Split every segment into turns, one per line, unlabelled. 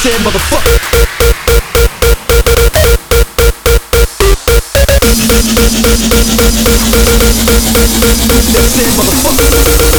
said, motherfucker. That's it, motherfucker.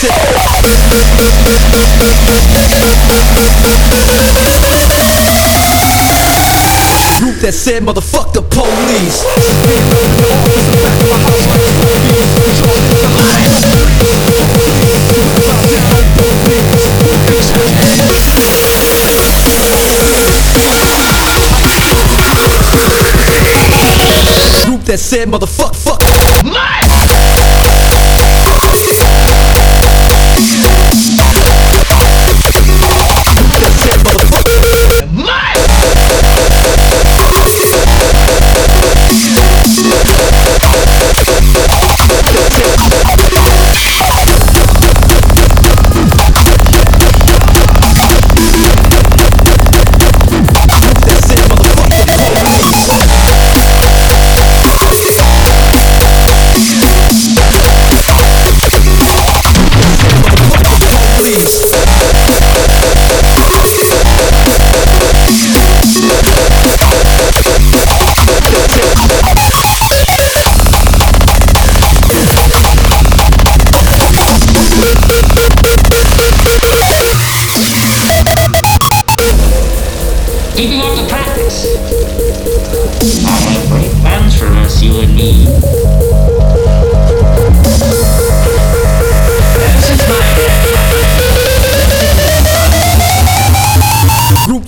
Group that said, motherfuck the police. Group that said, motherfuck, fuck.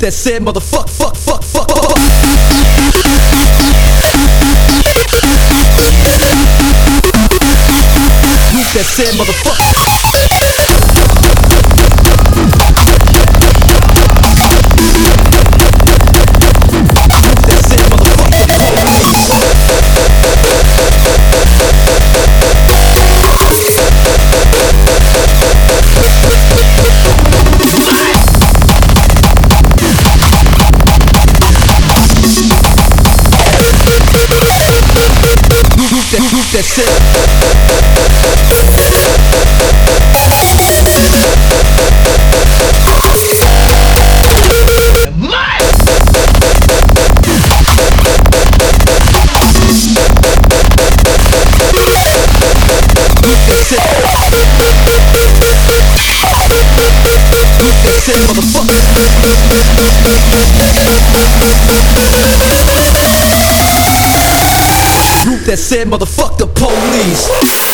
that said motherfuck fuck fuck fuck fuck Group that said motherfuck listen. Motherfucker that said, motherfuck the police.